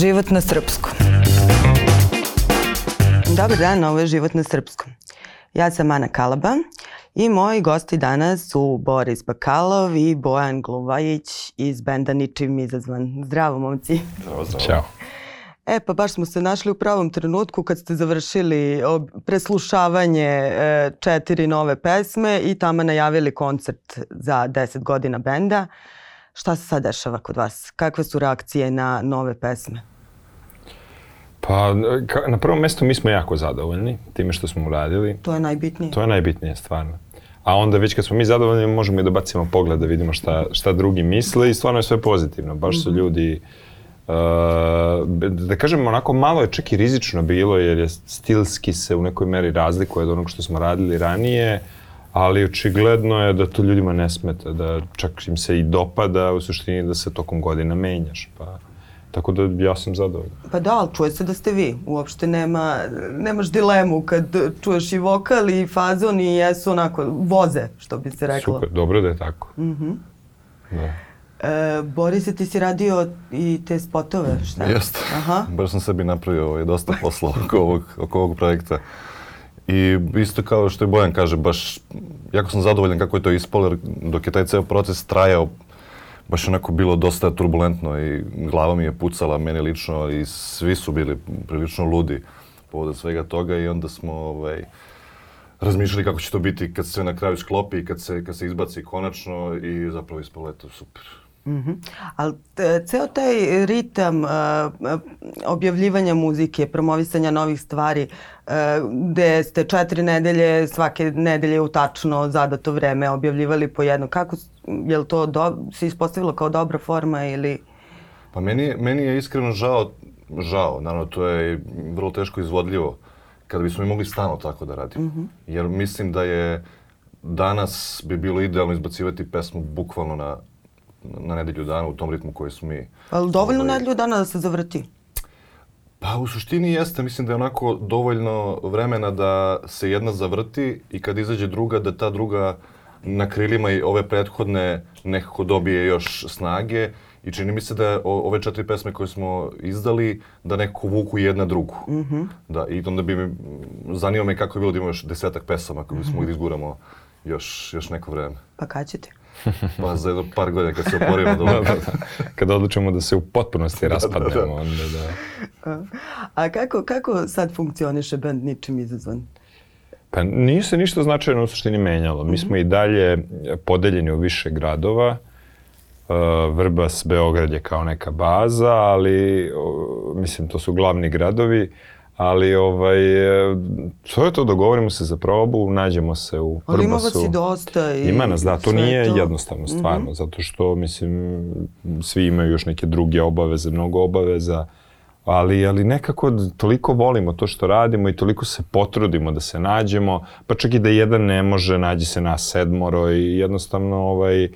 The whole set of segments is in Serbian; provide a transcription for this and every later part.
Život na srpskom. Dobar dan, ovo je Život na srpskom. Ja sam Ana Kalaba i moji gosti danas su Boris Bakalov i Bojan Gluvajić iz benda Ničim izazvan. Zdravo, momci. Zdravo, zdravo. Ćao. E, pa baš smo se našli u pravom trenutku kad ste završili preslušavanje e, četiri nove pesme i tamo najavili koncert za 10 godina benda. Šta se sad dešava kod vas? Kakve su reakcije na nove pesme? Pa ka, na prvom mjestu mi smo jako zadovoljni time što smo uradili. To je najbitnije. To je najbitnije stvarno. A onda već kad smo mi zadovoljni možemo i da bacimo pogled da vidimo šta, šta drugi misle i stvarno je sve pozitivno. Baš su ljudi, uh, da kažem onako malo je čak i rizično bilo jer je stilski se u nekoj meri razlikuje od onog što smo radili ranije, ali očigledno je da to ljudima ne smeta, da čak im se i dopada u suštini da se tokom godina menjaš. Pa, tako da ja sam zadovoljan. Pa da, ali čuje se da ste vi. Uopšte nema, nemaš dilemu kad čuješ i vokal i fazon i jesu onako, voze, što bi se reklo. Super, dobro da je tako. Mm da. E, Borise, ti si radio i te spotove, šta? Jeste. Aha. Baš sam sebi napravio ovaj, dosta posla oko ovog, oko ovog projekta. I isto kao što je Bojan kaže, baš jako sam zadovoljan kako je to ispalo, jer dok je taj ceo proces trajao, baš onako bilo dosta turbulentno i glava mi je pucala, meni lično i svi su bili prilično ludi povodom svega toga i onda smo ovaj, razmišljali kako će to biti kad se na kraju sklopi i kad se, kad se izbaci konačno i zapravo ispalo je to super. Mhm. Ali te- ceo taj ritam uh, objavljivanja muzike, promovisanja novih stvari, uh, gde ste četiri nedelje, svake nedelje u tačno zadato vreme objavljivali po jedno, kako, je li to do, se ispostavilo kao dobra forma ili... Pa meni, je- meni je iskreno žao, žao, naravno to je vrlo teško izvodljivo, kada bismo mi mogli stalno tako da radimo. Jer mislim da je danas bi bilo idealno izbacivati pesmu bukvalno na, na nedelju dana u tom ritmu koji smo mi. Ali dovoljno ovaj, nedelju dana da se zavrti? Pa u suštini jeste, mislim da je onako dovoljno vremena da se jedna zavrti i kad izađe druga, da ta druga na krilima i ove prethodne nekako dobije još snage i čini mi se da ove četiri pesme koje smo izdali da nekako vuku jedna drugu. Da, i onda bi mi, zanima me kako je bilo da imamo još desetak pesama koje bismo mogli da izguramo još, još neko vreme. Pa kad ćete? Pa za jedno par godina kad se oporimo da, Da, da, da. Kada odlučimo da se u potpunosti raspadnemo, onda da... A kako, kako sad funkcioniše band Ničim izazvan? Pa nije se ništa značajno u suštini menjalo. Mi smo i dalje podeljeni u više gradova. Uh, Vrbas, Beograd je kao neka baza, ali mislim to su glavni gradovi. Ali ovaj, to je to, dogovorimo se za probu, nađemo se u Ali ima vas i dosta. I Ima nas, da, to nije to. Mhm. jednostavno stvarno, zato što, mislim, svi imaju još neke druge obaveze, mnogo obaveza, ali, ali nekako toliko volimo to što radimo i toliko se potrudimo da se nađemo, pa čak i da jedan ne može, nađe se nas sedmoro i jednostavno ovaj,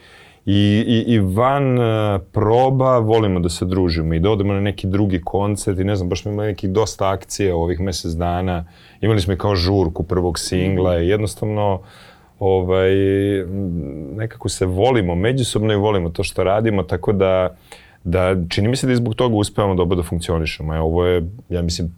I, i, i van uh, proba volimo da se družimo i da odemo na neki drugi koncert i ne znam, baš smo imali nekih dosta akcije ovih mjesec dana. Imali smo i kao žurku prvog singla i jednostavno ovaj, nekako se volimo međusobno i volimo to što radimo, tako da, da čini mi se da i zbog toga uspevamo dobro da funkcionišemo. Evo, ovo je, ja mislim,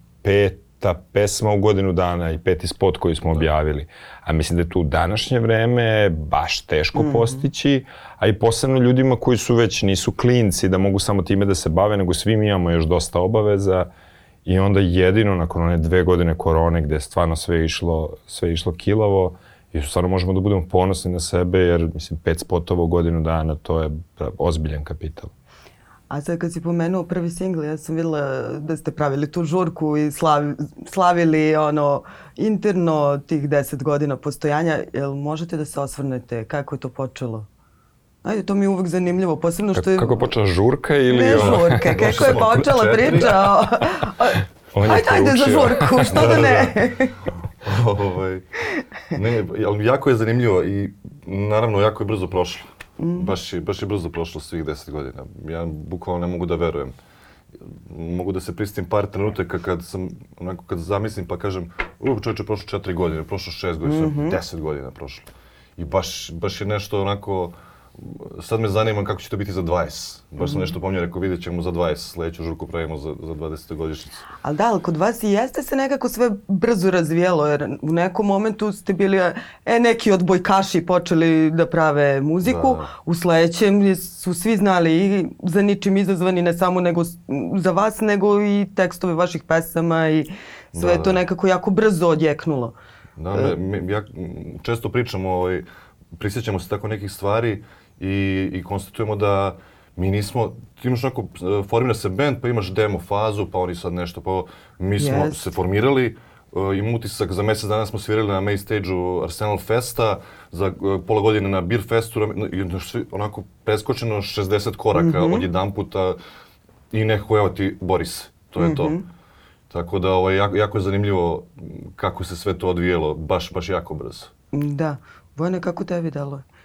peta pesma u godinu dana i peti spot koji smo objavili. A mislim da je tu u današnje vreme baš teško postići, a i posebno ljudima koji su već nisu klinci da mogu samo time da se bave, nego svi mi imamo još dosta obaveza i onda jedino nakon one dve godine korone gde je stvarno sve išlo, sve išlo kilavo i stvarno možemo da budemo ponosni na sebe jer mislim pet spotova u godinu dana to je ozbiljan kapital. A sad kad si pomenuo prvi singl, ja sam videla da ste pravili tu žurku i slavi, slavili ono interno tih deset godina postojanja. Jel možete da se osvrnete kako je to počelo? Ajde, to mi je uvek zanimljivo, posebno što je... Kako je počela žurka ili Ne ono? žurka, kako je počela priča o... Ajde, ajde za žurku, što da ne? ovaj, ne, jako je zanimljivo i naravno jako je brzo prošlo. Baš, je, baš je brzo prošlo svih deset godina. Ja bukvalno ne mogu da verujem. Mogu da se pristim par trenutaka kad sam, onako kad zamislim pa kažem, u čovječe, prošlo četiri godine, prošlo šest godina, mm deset godina prošlo. I baš, baš je nešto onako sad me zanima kako će to biti za 20. Baš sam nešto pomnio, rekao vidjet ćemo za 20, sledeću žurku pravimo za, za 20. godišnicu. Ali da, ali kod vas i jeste se nekako sve brzo razvijelo, jer u nekom momentu ste bili, e, neki odbojkaši počeli da prave muziku, Da. u sledećem su svi znali i za ničim izazvani, ne samo nego za vas, nego i tekstove vaših pesama i sve Da, je to da. nekako jako brzo odjeknulo. Da, me, ja često pričamo, ovaj, prisjećamo se tako nekih stvari i, i konstatujemo da mi nismo, ti imaš onako, e, formira se band, pa imaš demo fazu, pa oni sad nešto, pa mi smo Jest. se formirali, e, imam utisak, za mjesec dana smo svirali na main stage-u Arsenal Festa, za e, pola godine na Beer Festu, i onako preskočeno 60 koraka od jedan puta i nekako, evo ti, Boris, to je to. Tako da ovaj, jako, jako je zanimljivo kako se sve to odvijelo, baš, baš jako brzo. Da. Vojne, kako tebi dalo? E,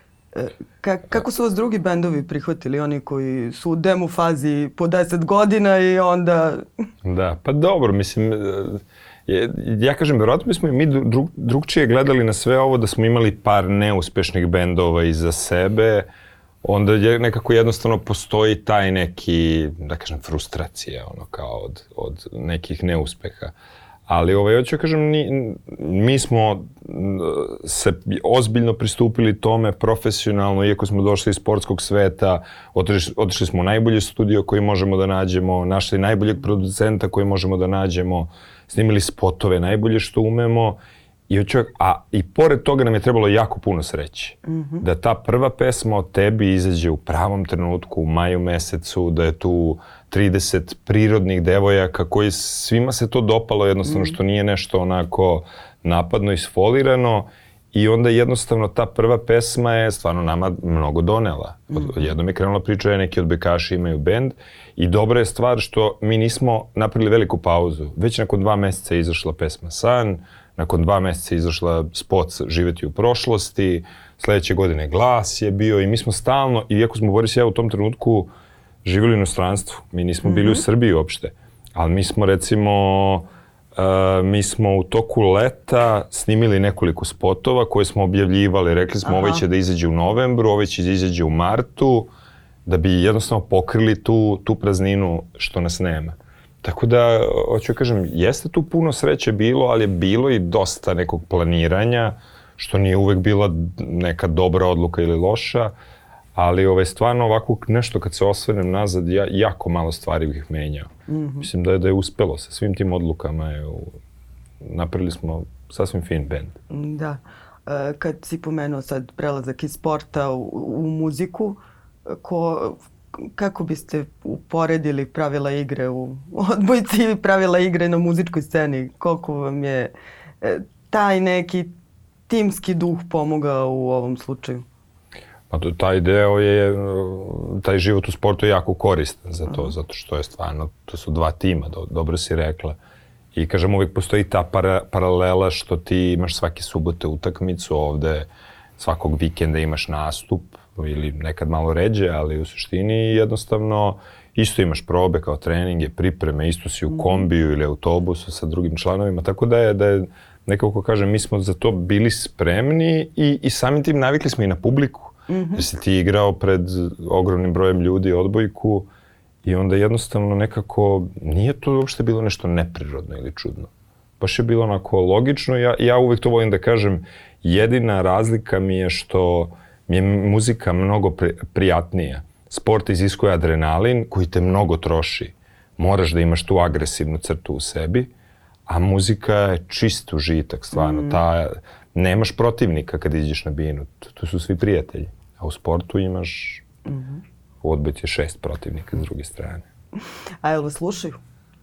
ka, kako su vas drugi bendovi prihvatili, oni koji su u demo fazi po 10 godina i onda... Da, pa dobro, mislim, e, je, ja kažem, verovatno bismo i mi drug, drugčije gledali na sve ovo da smo imali par neuspešnih bendova iza sebe, onda je nekako jednostavno postoji taj neki, da kažem, frustracija, ono, kao od, od nekih neuspeha. Ali ovaj, hoću da kažem, ni, mi smo se ozbiljno pristupili tome profesionalno, iako smo došli iz sportskog sveta, otišli, otišli smo u najbolji studio koji možemo da nađemo, našli najboljeg producenta koji možemo da nađemo, snimili spotove najbolje što umemo i hoću, a i pored toga nam je trebalo jako puno sreće. Da ta prva pesma o tebi izađe u pravom trenutku, u maju mesecu, da je tu 30 prirodnih devojaka koji svima se to dopalo jednostavno što nije nešto onako napadno isfolirano i onda jednostavno ta prva pesma je stvarno nama mnogo donela. Od, jednom je krenula priča da neki odbekaši imaju bend i dobra je stvar što mi nismo napravili veliku pauzu. Već nakon dva meseca je izašla pesma San, nakon dva meseca izašla spot Živeti u prošlosti, sledeće godine Glas je bio i mi smo stalno, iako smo Boris i ja u tom trenutku živjeli u inostranstvu, mi nismo bili u Srbiji uopšte, ali mi smo recimo Uh, mi smo u toku leta snimili nekoliko spotova koje smo objavljivali. Rekli smo ovaj će da izađe u novembru, ovaj će da izađe u martu, da bi jednostavno pokrili tu, tu prazninu što nas nema. Tako da, hoću da kažem, jeste tu puno sreće bilo, ali je bilo i dosta nekog planiranja, što nije uvek bila neka dobra odluka ili loša, ali ovaj, stvarno ovako nešto kad se osvrnem nazad, ja jako malo stvari bih menjao. Mislim da je, da je uspelo sa svim tim odlukama. Je, u, napravili smo sasvim fin band. Da. E, kad si pomenuo sad prelazak iz sporta u, u muziku, ko, kako biste uporedili pravila igre u odbojci i pravila igre na muzičkoj sceni? Koliko vam je e, taj neki timski duh pomogao u ovom slučaju? Pa to, taj deo je, taj život u sportu je jako koristan za to, zato što je stvarno, to su dva tima, do, dobro si rekla. I kažem, uvijek postoji ta para, paralela što ti imaš svake subote utakmicu ovde, svakog vikenda imaš nastup, ili nekad malo ređe, ali u suštini jednostavno isto imaš probe kao treninge, pripreme, isto si u kombiju ili autobusu sa drugim članovima, tako da je, da je nekako kažem, mi smo za to bili spremni i, i samim tim navikli smo i na publiku. Jer si ti igrao pred ogromnim brojem ljudi odbojku i onda jednostavno nekako nije to uopšte bilo nešto neprirodno ili čudno. Baš je bilo onako logično. Ja, ja uvek to volim da kažem, jedina razlika mi je što je muzika mnogo pri, prijatnija. Sport iziskuje adrenalin koji te mnogo troši. Moraš da imaš tu agresivnu crtu u sebi, a muzika je čist užitak, stvarno. Ta, nemaš protivnika kad iđeš na binu, tu, su svi prijatelji. A u sportu imaš, u odbojci je šest protivnika s druge strane. A jel vas slušaju?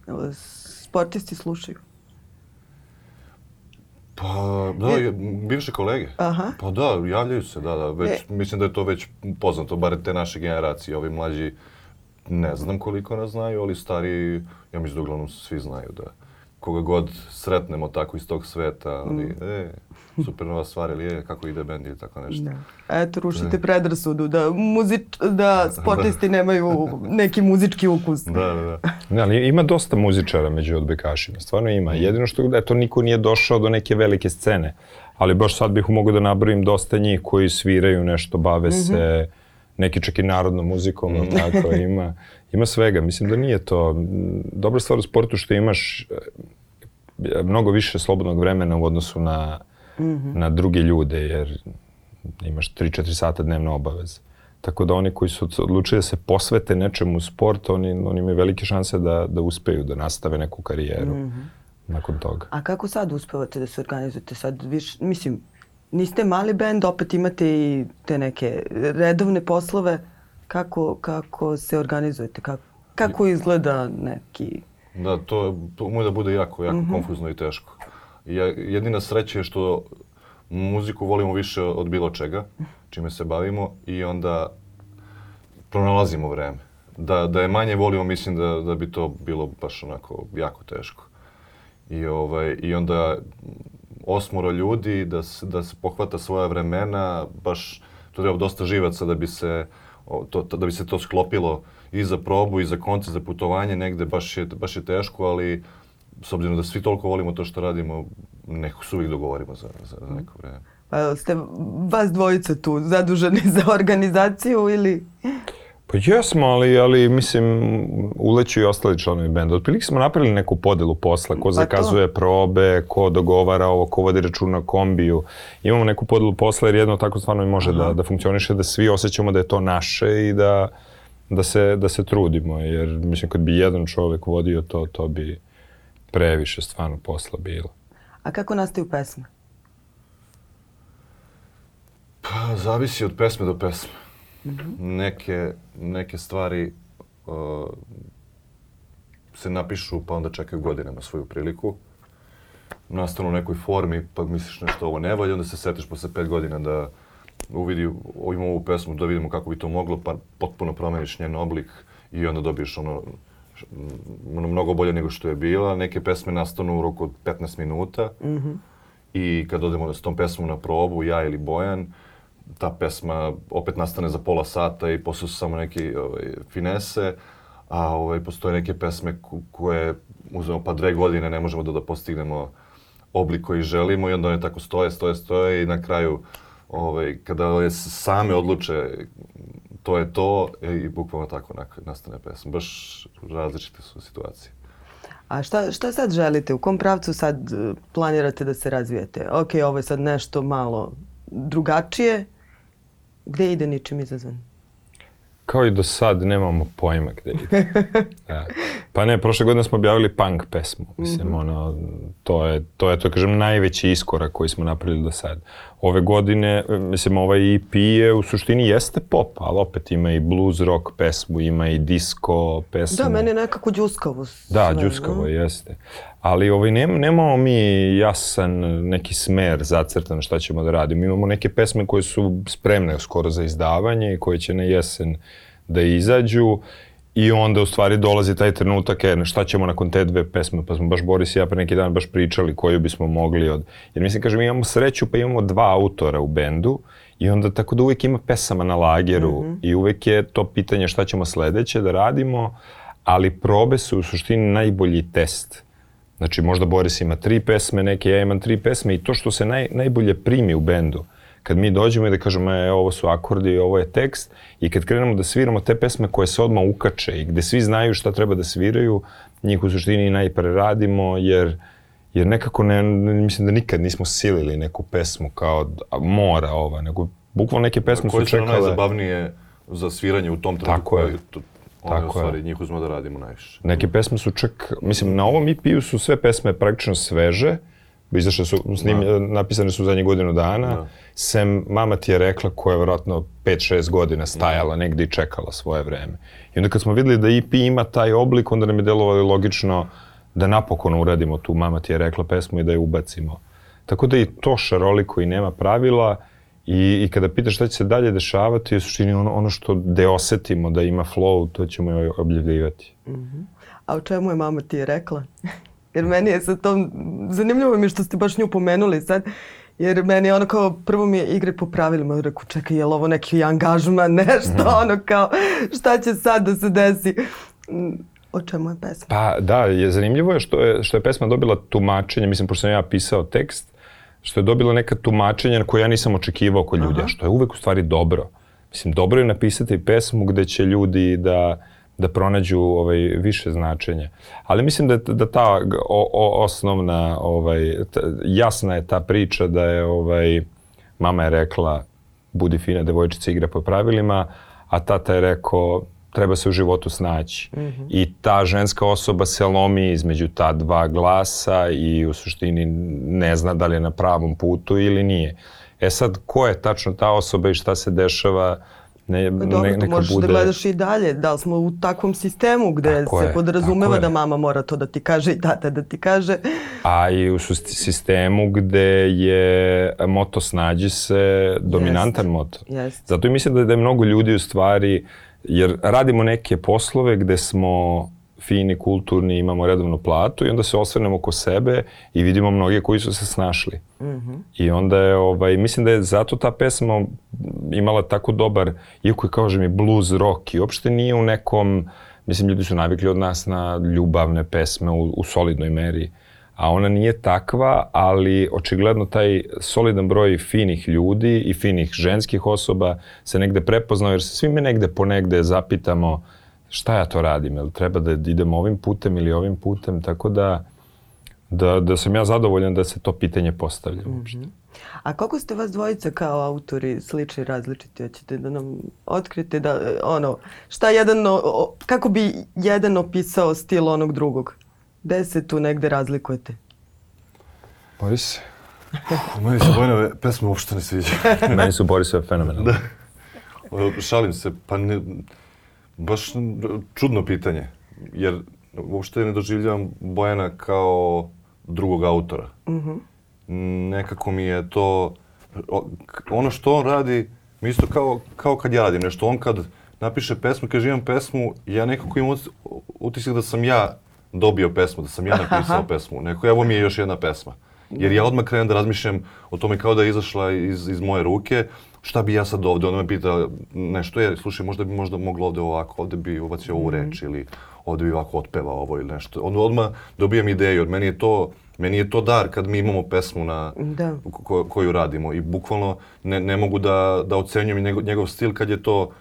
Jel vas sportisti slušaju? Pa, da, je- bivše kolege. Aha. Pa da, javljaju se, da, da, već, mislim da je to već poznato, bar te naše generacije, ovi mlađi, ne znam koliko nas znaju, ali stari, ja mislim da uglavnom svi znaju da koga god sretnemo tako iz tog sveta, ali, e, super nova stvar, ili je, kako ide bend ili tako nešto. Da. Eto, rušite predrasudu da, muzič, da sportisti nemaju neki muzički ukus. Da, da, da. Ne, ali ima dosta muzičara među odbekašima, stvarno ima. Jedino što eto, niko nije došao do neke velike scene. Ali baš sad bih mogao da nabrojim dosta njih koji sviraju nešto, bave se, neki čak i narodnom muzikom, mm. tako, ima, ima svega. Mislim da nije to. Dobra stvar u sportu što imaš e, mnogo više slobodnog vremena u odnosu na, mm -hmm. na druge ljude, jer imaš 3-4 sata dnevno obaveze. Tako da oni koji su odlučili da se posvete nečemu u sport, oni, oni imaju velike šanse da, da uspeju, da nastave neku karijeru mm -hmm. nakon toga. A kako sad uspevate da se organizujete? Sad viš, mislim, niste mali bend, opet imate i te neke redovne poslove. Kako, kako se organizujete? Kako, kako izgleda neki... Da, to, to može da bude jako, jako mm -hmm. konfuzno i teško. Ja, jedina sreća je što muziku volimo više od bilo čega, čime se bavimo i onda pronalazimo vreme. Da, da je manje volimo, mislim da, da bi to bilo baš onako jako teško. I, ovaj, i onda osmoro ljudi, da se, da se pohvata svoja vremena, baš to treba dosta živaca da bi se, to, da bi se to sklopilo i za probu i za koncert, za putovanje, negde baš je, baš je teško, ali s obzirom da svi toliko volimo to što radimo, neko se uvijek dogovorimo za, za, za neko vreme. Pa ste vas dvojica tu zaduženi za organizaciju ili... Pa jesmo, ali, ali mislim, uleću i ostali članovi benda. Otprilike smo napravili neku podelu posla, ko pa zakazuje to. probe, ko dogovara ovo, ko vodi račun na kombiju. Imamo neku podelu posla jer jedno tako stvarno i može da, da funkcioniše, da svi osjećamo da je to naše i da, da, se, da se trudimo. Jer mislim, kad bi jedan čovek vodio to, to bi previše stvarno posla bilo. A kako nastaju pesme? Pa, zavisi od pesme do pesme. Mm -hmm. Neke, neke stvari uh, se napišu pa onda čekaju godinama svoju priliku. Nastanu u nekoj formi pa misliš nešto ovo ne valja, onda se setiš posle pet godina da uvidi, imamo ovu pesmu, da vidimo kako bi to moglo, pa potpuno promeniš njen oblik i onda dobiješ ono ono mnogo bolje nego što je bila. Neke pesme nastanu u roku od 15 minuta mm -hmm. i kad odemo s tom pesmom na probu, ja ili Bojan, ta pesma opet nastane za pola sata i posle su samo neke ovaj, finese, a ovaj, postoje neke pesme koje uzmemo pa dve godine ne možemo da, da postignemo oblik koji želimo i onda one tako stoje, stoje, stoje i na kraju ovaj, kada same odluče to je to e, i bukvalno tako nastane pesma. Baš različite su situacije. A šta, šta sad želite? U kom pravcu sad e, planirate da se razvijete? Ok, ovo je sad nešto malo drugačije. Gde ide ničim izazvan? Kao i do sad, nemamo pojma gde ide. da. Pa ne, prošle godine smo objavili punk pesmu. Mislim, mm -hmm. ono, to je, to je, to kažem, najveći iskorak koji smo napravili do sad. Ove godine, mislim, ovaj EP je u suštini jeste pop, ali opet ima i blues rock pesmu, ima i disco pesmu. Da, meni je nekako džuskavo. Da, džuskavo, no? jeste. Ali ovaj, nem, nemamo mi jasan neki smer zacrtan šta ćemo da radimo. Imamo neke pesme koje su spremne skoro za izdavanje i koje će na jesen da izađu. I onda u stvari dolazi taj trenutak, e, šta ćemo nakon te dve pesme, pa smo baš Boris i ja pre neki dan baš pričali koju bismo mogli od... Jer mislim, kažem, imamo sreću pa imamo dva autora u bendu i onda tako da uvek ima pesama na lageru mm -hmm. i uvek je to pitanje šta ćemo sledeće da radimo, ali probe su u suštini najbolji test. Znači, možda Boris ima tri pesme, neke ja imam tri pesme i to što se naj, najbolje primi u bendu kad mi dođemo i da kažemo e, ovo su akordi, ovo je tekst i kad krenemo da sviramo te pesme koje se odmah ukače i gde svi znaju šta treba da sviraju, njih u suštini najpre radimo jer jer nekako ne, mislim da nikad nismo silili neku pesmu kao mora ova, nego bukvalno neke pesme su čekale. Koje su najzabavnije za sviranje u tom trenutku? Tako je. One Tako stvari je. njih uzmo da radimo najviše. Neke pesme su čak, mislim, na ovom EP-u su sve pesme praktično sveže, izašle su, snim, da. napisane su zadnje godinu dana, da. sem mama ti je rekla koja je vjerojatno 5-6 godina stajala da. negde i čekala svoje vreme. I onda kad smo videli da EP ima taj oblik, onda nam je delovalo logično da napokon uradimo tu mama ti je rekla pesmu i da je ubacimo. Tako da i to šaroliko i nema pravila i, i kada pitaš šta će se dalje dešavati, u suštini ono, ono što de osetimo da ima flow, to ćemo joj objavljivati. Mm -hmm. A o čemu je mama ti je rekla? Jer meni je sad to, zanimljivo mi je što ste baš nju pomenuli sad, jer meni je ono kao, prvo mi je igre po pravilima, rekao čekaj, je li ovo neki angažman, nešto, mm. ono kao, šta će sad da se desi? O čemu je pesma? Pa da, je zanimljivo je što je, što je pesma dobila tumačenje, mislim, pošto sam ja pisao tekst, što je dobila neka tumačenja koje ja nisam očekivao kod ljudi, što je uvek u stvari dobro. mislim, dobro je napisati pesmu gde će ljudi da, da pronađu ovaj, više značenja. Ali mislim da, da ta o, o, osnovna, ovaj, ta, jasna je ta priča da je, ovaj, mama je rekla, budi fina devojčica igra po pravilima, a tata je rekao, treba se u životu snaći. Mm -hmm. I ta ženska osoba se lomi između ta dva glasa i u suštini ne zna da li je na pravom putu ili nije. E sad, ko je tačno ta osoba i šta se dešava, ne, pa Dobro, ne, neka možeš da bude... da gledaš i dalje. Da li smo u takvom sistemu gde tako se je, podrazumeva da mama mora to da ti kaže i tata da ti kaže. A i u sistemu gde je moto snađi se dominantan jest, moto. Jest. Zato i mislim da, da je mnogo ljudi u stvari, jer radimo neke poslove gde smo fini, kulturni, imamo redovnu platu i onda se osvrnemo oko sebe i vidimo mnoge koji su se snašli. Mm -hmm. I onda je, ovaj, mislim da je zato ta pesma imala tako dobar, iako je, kao mi, blues rock i uopšte nije u nekom, mislim, ljudi su navikli od nas na ljubavne pesme u, u solidnoj meri, a ona nije takva, ali očigledno taj solidan broj finih ljudi i finih ženskih osoba se negde prepoznao, jer se svi mi negde ponegde zapitamo šta ja to radim, jel treba da idem ovim putem ili ovim putem, tako da, da, da sam ja zadovoljan da se to pitanje postavlja mm -hmm. A koliko ste vas dvojica kao autori slični, različiti? Hoćete da nam otkrite da, ono, šta jedan, kako bi jedan opisao stil onog drugog? Gde se tu negde razlikujete? Boris? Meni se Bojnove pesme uopšte ne sviđa. Meni su Borisove fenomenalne. Da. Šalim se, pa ne, Baš čudno pitanje, jer uopšte ne doživljavam Bojana kao drugog autora. Mm -hmm. Nekako mi je to, ono što on radi, mi isto kao, kao kad ja radim nešto. On kad napiše pesmu, kaže imam pesmu, ja nekako imam utisak da sam ja dobio pesmu, da sam ja napisao pesmu. Neko, evo mi je još jedna pesma. Jer ja odmah krenem da razmišljam o tome kao da je izašla iz, iz moje ruke, šta bi ja sad ovde, onda me pita nešto, je, slušaj, možda bi možda moglo ovde ovako, ovde bi ubacio ovu reč ili ovde bi ovako otpevao ovo ili nešto. Onda odmah dobijam ideju, od meni je to, meni je to dar kad mi imamo pesmu na, da. ko, koju radimo i bukvalno ne, ne mogu da, da ocenjujem njegov, njegov stil kad je to,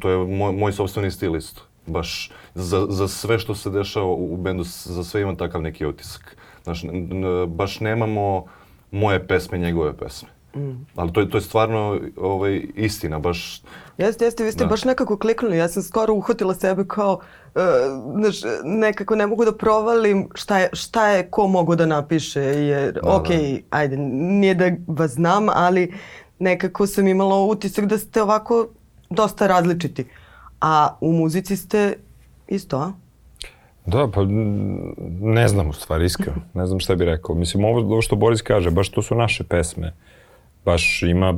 to je moj, moj sobstveni stil isto. Baš za, za sve što se dešava u bendu, za sve imam takav neki otisak. Znaš, baš nemamo moje pesme, njegove pesme. Mm. Ali to je, to je stvarno ovaj, istina, baš... Jeste, jeste, vi ste da. baš nekako kliknuli. Ja sam skoro uhvatila sebe kao, uh, znaš, nekako ne mogu da provalim šta je, šta je ko mogu da napiše. Jer, da, ok, da. ajde, nije da vas znam, ali nekako sam imala utisak da ste ovako dosta različiti. A u muzici ste isto, a? Da, pa ne znam u stvari, iskreno. Ne znam šta bih rekao. Mislim, ovo, ovo što Boris kaže, baš to su naše pesme baš ima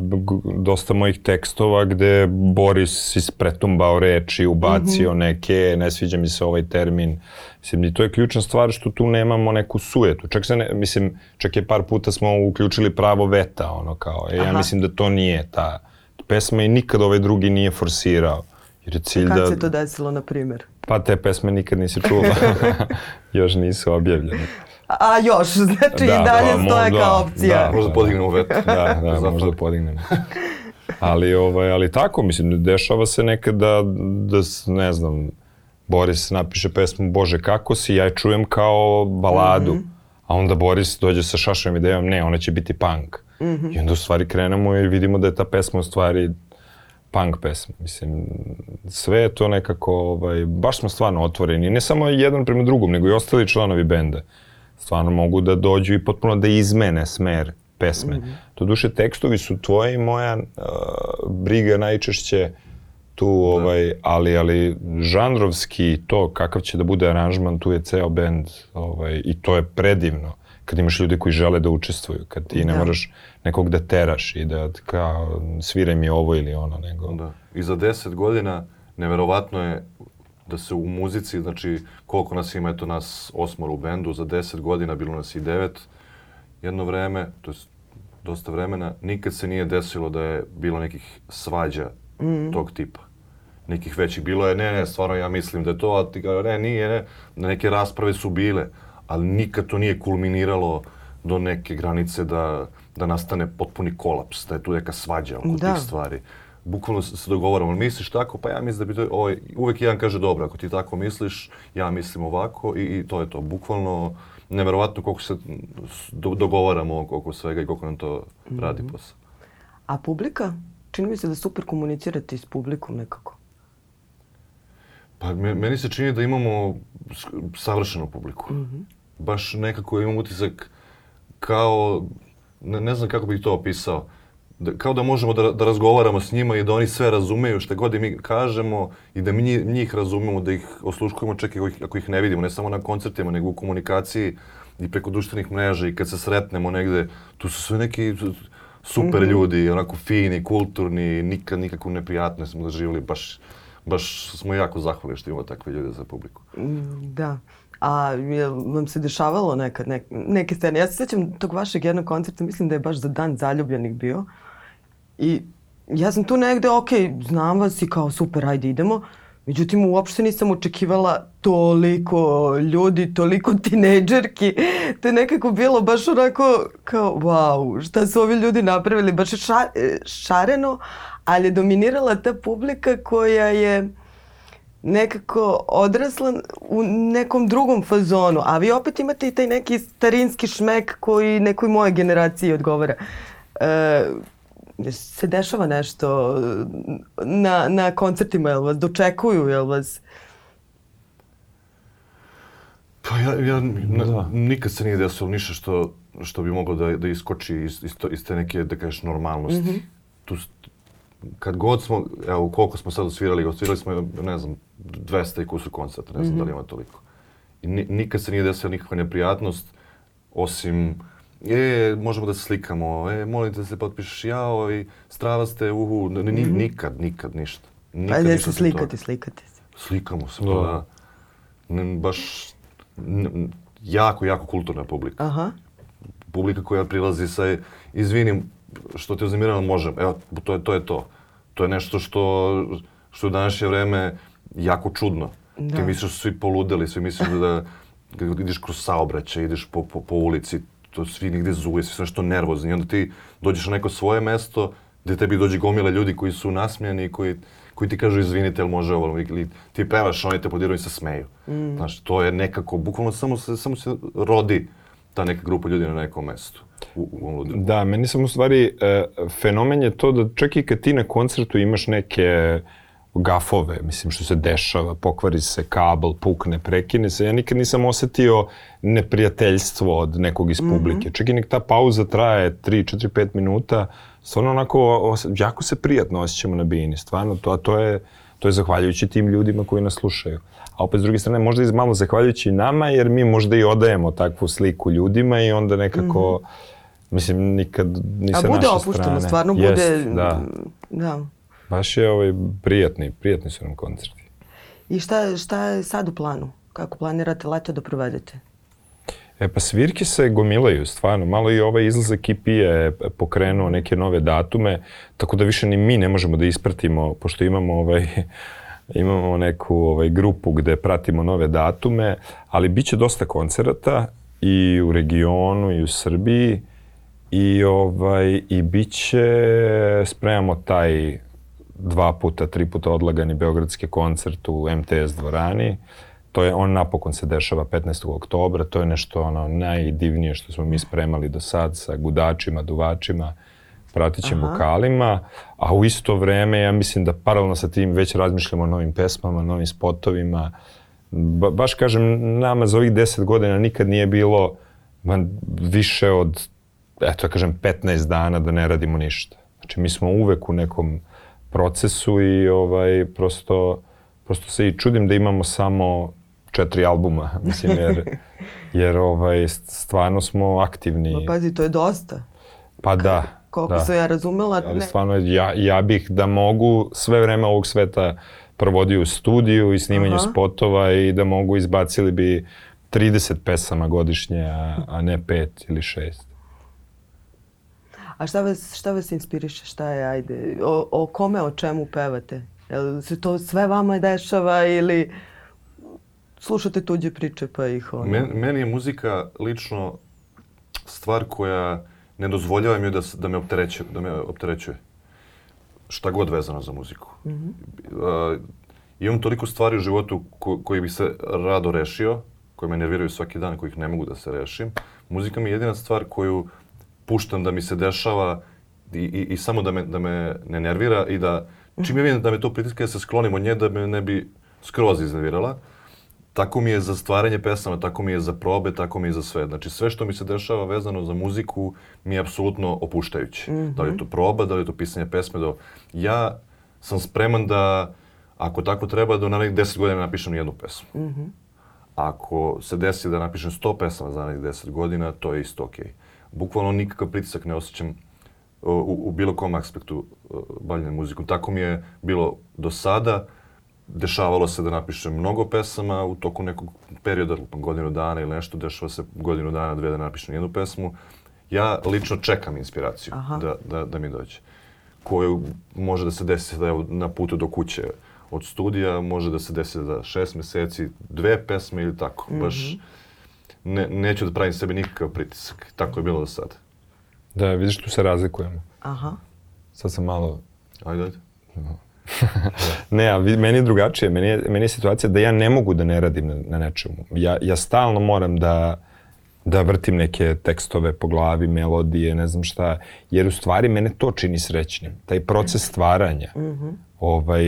dosta mojih tekstova gde Boris ispretumbao reči, ubacio mm -hmm. neke, ne sviđa mi se ovaj termin. Mislim, i to je ključna stvar što tu nemamo neku sujetu. Čak se ne, mislim, čak je par puta smo uključili pravo veta, ono kao, e, ja mislim da to nije ta pesma i nikad ovaj drugi nije forsirao. Jer je cilj Kad da... se to desilo, na primjer? Pa te pesme nikad nisi čula. Još nisu objavljene. A još, znači da, i dalje da, stoje da, kao opcija. Da, možda podignemo vet. Da, da, možda podignemo. Ali, ovaj, ali tako, mislim, dešava se nekad da, da ne znam, Boris napiše pesmu Bože kako si, ja je čujem kao baladu, mm -hmm. a onda Boris dođe sa šašom idejom, ne, ona će biti punk. Mm -hmm. I onda u stvari krenemo i vidimo da je ta pesma u stvari punk pesma. Mislim, sve je to nekako, ovaj, baš smo stvarno otvoreni. Ne samo jedan prema drugom, nego i ostali članovi benda stvarno mogu da dođu i potpuno da izmene smer pesme. Mm -hmm. To duše tekstovi su tvoje i moja uh, briga najčešće tu, da. ovaj, ali, ali žanrovski to kakav će da bude aranžman, tu je ceo bend ovaj, i to je predivno kad imaš ljude koji žele da učestvuju, kad ti ne da. moraš nekog da teraš i da kao sviraj mi ovo ili ono, nego... Da. I za deset godina neverovatno je da se u muzici, znači koliko nas ima, eto nas osmor u bendu, za deset godina bilo nas i devet jedno vreme, to je dosta vremena, nikad se nije desilo da je bilo nekih svađa mm. tog tipa. Nekih većih. Bilo je, ne, ne, stvarno ja mislim da je to, a ti kao, ne, nije, ne. Neke rasprave su bile, ali nikad to nije kulminiralo do neke granice da, da nastane potpuni kolaps, da je tu neka svađa oko da. tih stvari. Bukvalno se dogovaramo, misliš tako, pa ja mislim da bi to, ovaj, uvek jedan kaže dobro, ako ti tako misliš, ja mislim ovako i, i to je to. Bukvalno, neverovatno koliko se do, dogovaramo oko svega i koliko nam to mm -hmm. radi posao. A publika? Čini mi se da super komunicirate s publikom nekako. Pa meni se čini da imamo savršenu publiku. Mm -hmm. Baš nekako imam utisak kao, ne, ne znam kako bih to opisao, da, kao da možemo da, da razgovaramo s njima i da oni sve razumeju šta god mi kažemo i da mi njih razumemo, da ih osluškujemo čak i ako ih, ako ih ne vidimo, ne samo na koncertima, nego u komunikaciji i preko društvenih mreža i kad se sretnemo negde, tu su sve neki super mm -hmm. ljudi, onako fini, kulturni, nikad nikakvu neprijatnost smo doživjeli, baš, baš smo jako zahvalni što imamo takve ljude za publiku. Da. A je vam se dešavalo nekad nek, neke scene? Ja se sjećam tog vašeg jednog koncerta, mislim da je baš za dan zaljubljenih bio. I ja sam tu negde, ok, znam vas i kao super, ajde idemo. Međutim, uopšte nisam očekivala toliko ljudi, toliko tinejdžerki. To je nekako bilo baš onako kao, wow, šta su ovi ljudi napravili? Baš je ša, šareno, ali je dominirala ta publika koja je nekako odrasla u nekom drugom fazonu. A vi opet imate i taj neki starinski šmek koji nekoj moje generaciji odgovara. E, se dešava nešto na, na koncertima, jel vas dočekuju, jel vas... Pa ja, ja da. nikad se nije desilo ništa što, što bi moglo da, da iskoči iz, iz, to, iz te neke, da kažeš, normalnosti. Mm -hmm. tu, kad god smo, evo, koliko smo sad osvirali, osvirali smo, ne znam, 200 i kusur koncerta, ne znam mm -hmm. da li ima toliko. I nikad se nije desila nikakva neprijatnost, osim e, možemo da se slikamo, e, molim te da se potpišeš, jao, i strava ste, uhu, ni, ni, mhm. nikad, nikad ništa. Nikad Ajde se slikati, slikati se. Slikamo se, pa da. Ne, baš n, jako, jako kulturna publika. Aha. Publika koja prilazi sa, izvinim, što te uznamirano, možem. Evo, to je, to je to. To je nešto što, što je u današnje vreme jako čudno. Da. Ti misliš da su svi poludeli, svi misliš da, da ideš kroz saobraćaj, ideš po, po, po ulici, to svi nigde zuje, svi su nešto nervozni. I onda ti dođeš na neko svoje mesto gde tebi dođe gomila ljudi koji su nasmijani i koji, koji ti kažu izvinite, ili može ovo, ili ti pevaš, oni te podiraju i se smeju. Mm. Znaš, to je nekako, bukvalno samo se, samo se rodi ta neka grupa ljudi na nekom mestu. U, u Da, meni sam u stvari, e, fenomen je to da čak i kad ti na koncertu imaš neke gafove, mislim što se dešava, pokvari se kabel, pukne, prekine se. Ja nikad nisam osetio neprijateljstvo od nekog iz publike. Mm -hmm. Čak i nek ta pauza traje 3, 4, 5 minuta, stvarno onako, jako se prijatno osjećamo na bini, stvarno, to, a to je, to je zahvaljujući tim ljudima koji nas slušaju. A opet s druge strane, možda i malo zahvaljujući nama, jer mi možda i odajemo takvu sliku ljudima i onda nekako, mm -hmm. mislim, nikad ni sa naše strane. A bude opušteno, stvarno bude, Jest, da. da. Baš je ovaj, prijatni, prijatni su nam koncerti. I šta, šta je sad u planu? Kako planirate leto da provedete? E pa svirke se gomilaju, stvarno. Malo i ovaj izlazak EP je pokrenuo neke nove datume, tako da više ni mi ne možemo da ispratimo, pošto imamo ovaj, imamo neku ovaj, grupu gde pratimo nove datume, ali bit će dosta koncerata i u regionu i u Srbiji i, ovaj, i bit će, spremamo taj dva puta, tri puta odlagani beogradski koncert u MTS dvorani. To je, on napokon se dešava 15. oktobra, to je nešto ono najdivnije što smo mi spremali do sad sa gudačima, duvačima, pratićim Aha. vokalima, a u isto vreme ja mislim da paralelno sa tim već razmišljamo o novim pesmama, novim spotovima. Ba, baš kažem, nama za ovih 10 godina nikad nije bilo man, više od, eto ja kažem, 15 dana da ne radimo ništa. Znači mi smo uvek u nekom procesu i ovaj, prosto, prosto se i čudim da imamo samo četiri albuma, mislim, jer, jer ovaj, stvarno smo aktivni. Pa pazi, to je dosta. Pa da. Koliko da. sam ja razumela. Ali ne. stvarno, ja, ja bih da mogu sve vreme ovog sveta provodio u studiju i snimanju Aha. spotova i da mogu izbacili bi 30 pesama godišnje, a, a ne 5 ili 6. A šta vas, šta vas inspiriše? Šta je, ajde, o, o kome, o čemu pevate? Jel se to sve vama dešava ili slušate tuđe priče pa ih ono... Men, meni je muzika lično stvar koja ne dozvoljava mi da, da me opterećuje. Da me opterećuje. šta god vezano za muziku. Mm -hmm. uh, imam toliko stvari u životu ko, koji bi se rado rešio, koje me nerviraju svaki dan, kojih ne mogu da se rešim. Muzika mi je jedina stvar koju puštam da mi se dešava i, i, i samo da me, da me ne nervira i da čim je vidim da me to pritiska, ja se sklonim od nje da me ne bi skroz iznervirala. Tako mi je za stvaranje pesama, tako mi je za probe, tako mi je za sve. Znači sve što mi se dešava vezano za muziku mi je apsolutno opuštajuće. Mm -hmm. Da li je to proba, da li je to pisanje pesme. Da... Ja sam spreman da, ako tako treba, da u narednih 10 godina napišem jednu pesmu. Mm -hmm. Ako se desi da napišem 100 pesama za narednih 10 godina, to je isto okej. Okay. Bukvalno nikakav pritisak ne osjećam u, u bilo kom aspektu bavljanja muzikom. Tako mi je bilo do sada dešavalo se da napišem mnogo pesama u toku nekog perioda, godinu dana ili nešto, dešava se godinu dana, dve da napišem jednu pesmu. Ja lično čekam inspiraciju da, da, da mi dođe. Koju može da se desi da je na putu do kuće od studija, može da se desi da šest meseci, dve pesme ili tako. Mm -hmm. Baš ne, neću da pravim sebi nikakav pritisak. Tako je bilo do sada. Da, vidiš, tu se razlikujemo. Aha. Sad sam malo... Ajde, ajde. ne, a meni je drugačije. Meni je, meni je situacija da ja ne mogu da ne radim na, na nečemu. Ja, ja stalno moram da, da vrtim neke tekstove po glavi, melodije, ne znam šta, jer u stvari mene to čini srećnim. Taj proces stvaranja. Mm -hmm. ovaj,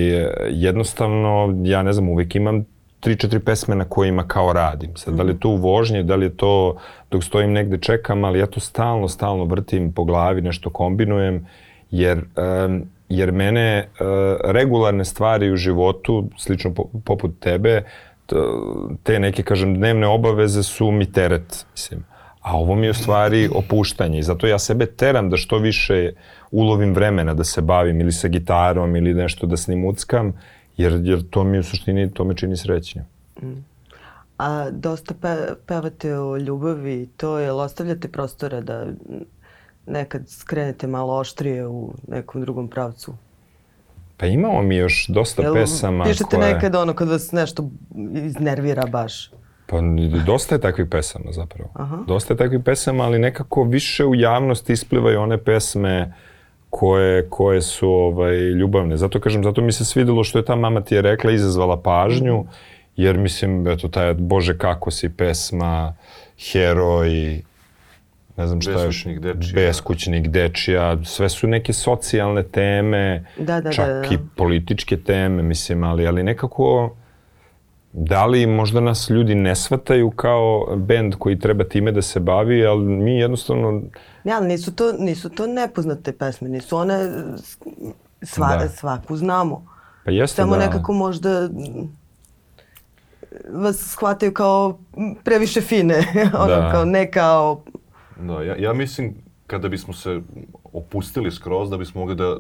jednostavno, ja ne znam, uvijek imam tri, četiri pesme na kojima kao radim. Sad, da li je to u vožnje, da li je to dok stojim negde čekam, ali ja to stalno, stalno vrtim po glavi, nešto kombinujem, jer um, jer mene uh, regularne stvari u životu, slično po, poput tebe, te neke, kažem, dnevne obaveze su mi teret, mislim. A ovo mi je u stvari opuštanje i zato ja sebe teram da što više ulovim vremena da se bavim ili sa gitarom ili nešto da snimuckam, jer, jer to mi u suštini, to me čini srećnim. Mm. A dosta pe, pevate o ljubavi, to je, ostavljate prostora da nekad skrenete malo oštrije u nekom drugom pravcu? Pa imamo mi još dosta Jel, pesama pišete koje... nekad ono kad vas nešto iznervira baš? Pa dosta je takvih pesama zapravo. Aha. Dosta je takvih pesama, ali nekako više u javnosti isplivaju one pesme koje, koje su ovaj, ljubavne. Zato kažem, zato mi se svidelo što je ta mama ti je rekla, izazvala pažnju, jer mislim, eto, taj Bože kako si pesma, heroj, ne znam šta još, dečija. beskućnik dečija, sve su neke socijalne teme, da, da, čak da, da. i političke teme, mislim, ali, ali nekako, da li možda nas ljudi ne shvataju kao bend koji treba time da se bavi, ali mi jednostavno... Ne, ali nisu to, nisu to nepoznate pesme, nisu one sva, da. svaku znamo. Pa jeste Samo da. nekako možda vas shvataju kao previše fine, ono da. kao ne kao Da, ja, ja mislim kada bismo se opustili skroz, da bismo mogli da,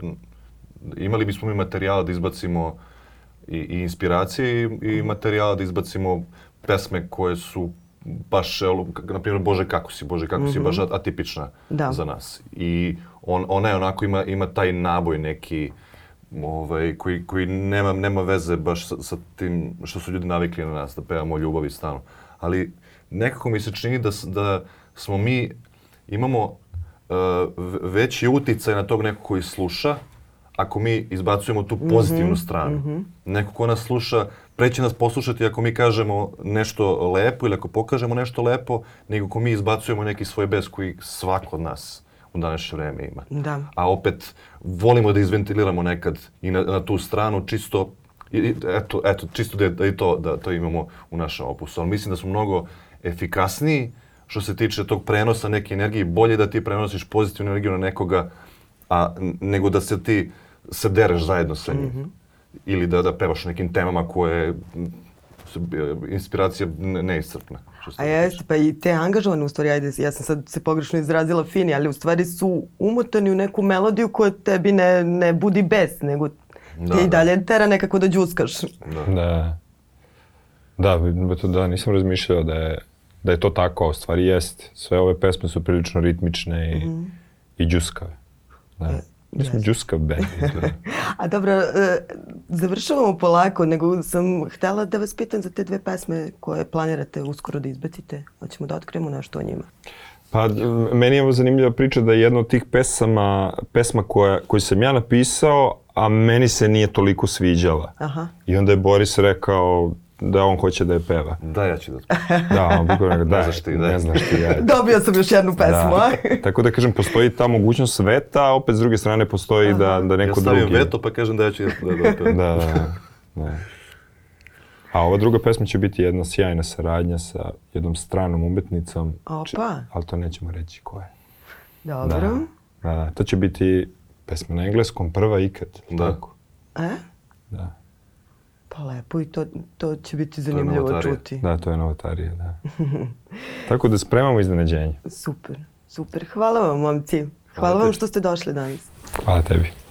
imali bismo mi materijala da izbacimo i, i inspiracije i, i materijala da izbacimo pesme koje su baš, na primjer, Bože kako si, Bože kako mm -hmm. si, baš atipična da. za nas. I on, ona je onako ima, ima taj naboj neki, ovaj, koji, koji nema, nema veze baš sa, sa tim što su ljudi navikli na nas, da pevamo ljubavi stano. Ali nekako mi se čini da, da smo mi imamo uh, veći uticaj na tog nekog koji sluša, ako mi izbacujemo tu pozitivnu mm -hmm, stranu. Mm -hmm. Neko ko nas sluša, preće nas poslušati ako mi kažemo nešto lepo ili ako pokažemo nešto lepo, nego ako mi izbacujemo neki svoj bes koji svako od nas u današnje vreme ima. Da. A opet volimo da izventiliramo nekad i na, na tu stranu čisto i, eto, eto, čisto da, da i to, da to imamo u našem opusu. Ali mislim da smo mnogo efikasniji što se tiče tog prenosa neke energije, bolje da ti prenosiš pozitivnu energiju na nekoga, a, nego da se ti se dereš zajedno sa njim. Mm -hmm. Ili da, da pevaš nekim temama koje su inspiracija neiscrpna. A jeste, pa i te angažovane, u stvari, ajde, ja sam sad se pogrešno izrazila fini, ali u stvari su umotani u neku melodiju koja tebi ne, ne budi bes, nego da, te i da. dalje tera nekako da džuskaš. Da. Da, da, da nisam razmišljao da je da je to tako, a stvari jest. Sve ove pesme su prilično ritmične i, mm -hmm. i džuskave. Da. Mi smo džuskav band. a dobro, uh, završavamo polako, nego sam htela da vas pitam za te dve pesme koje planirate uskoro da izbacite. Hoćemo da otkrijemo nešto o njima. Pa, meni je ovo zanimljiva priča da je jedna od tih pesama, pesma koja, koju sam ja napisao, a meni se nije toliko sviđala. Aha. I onda je Boris rekao da on hoće da je peva. Da, ja ću da... Da, on bukvalno rekao, daj, znaš ti, daj. ne znaš ti, ajde. Dobio sam još jednu pesmu, a? Tako da kažem, postoji ta mogućnost sveta, a opet s druge strane postoji da, da Ja neko stavim drugi... veto pa kažem da ja ću da, da, da, Da, da, da. A ova druga pesma će biti jedna sjajna saradnja sa jednom stranom umetnicom. Opa. Ali to nećemo reći ko je. Dobro. Da, da. To će biti pesma na engleskom, prva ikad. Da. Tako. E? Da. Pa lepo i to, to će biti zanimljivo novotarija. čuti. Da, to je novotarija, da. Tako da spremamo iznenađenje. Super, super. Hvala vam, momci. Hvala, Hvala vam što ste došli danas. Hvala tebi.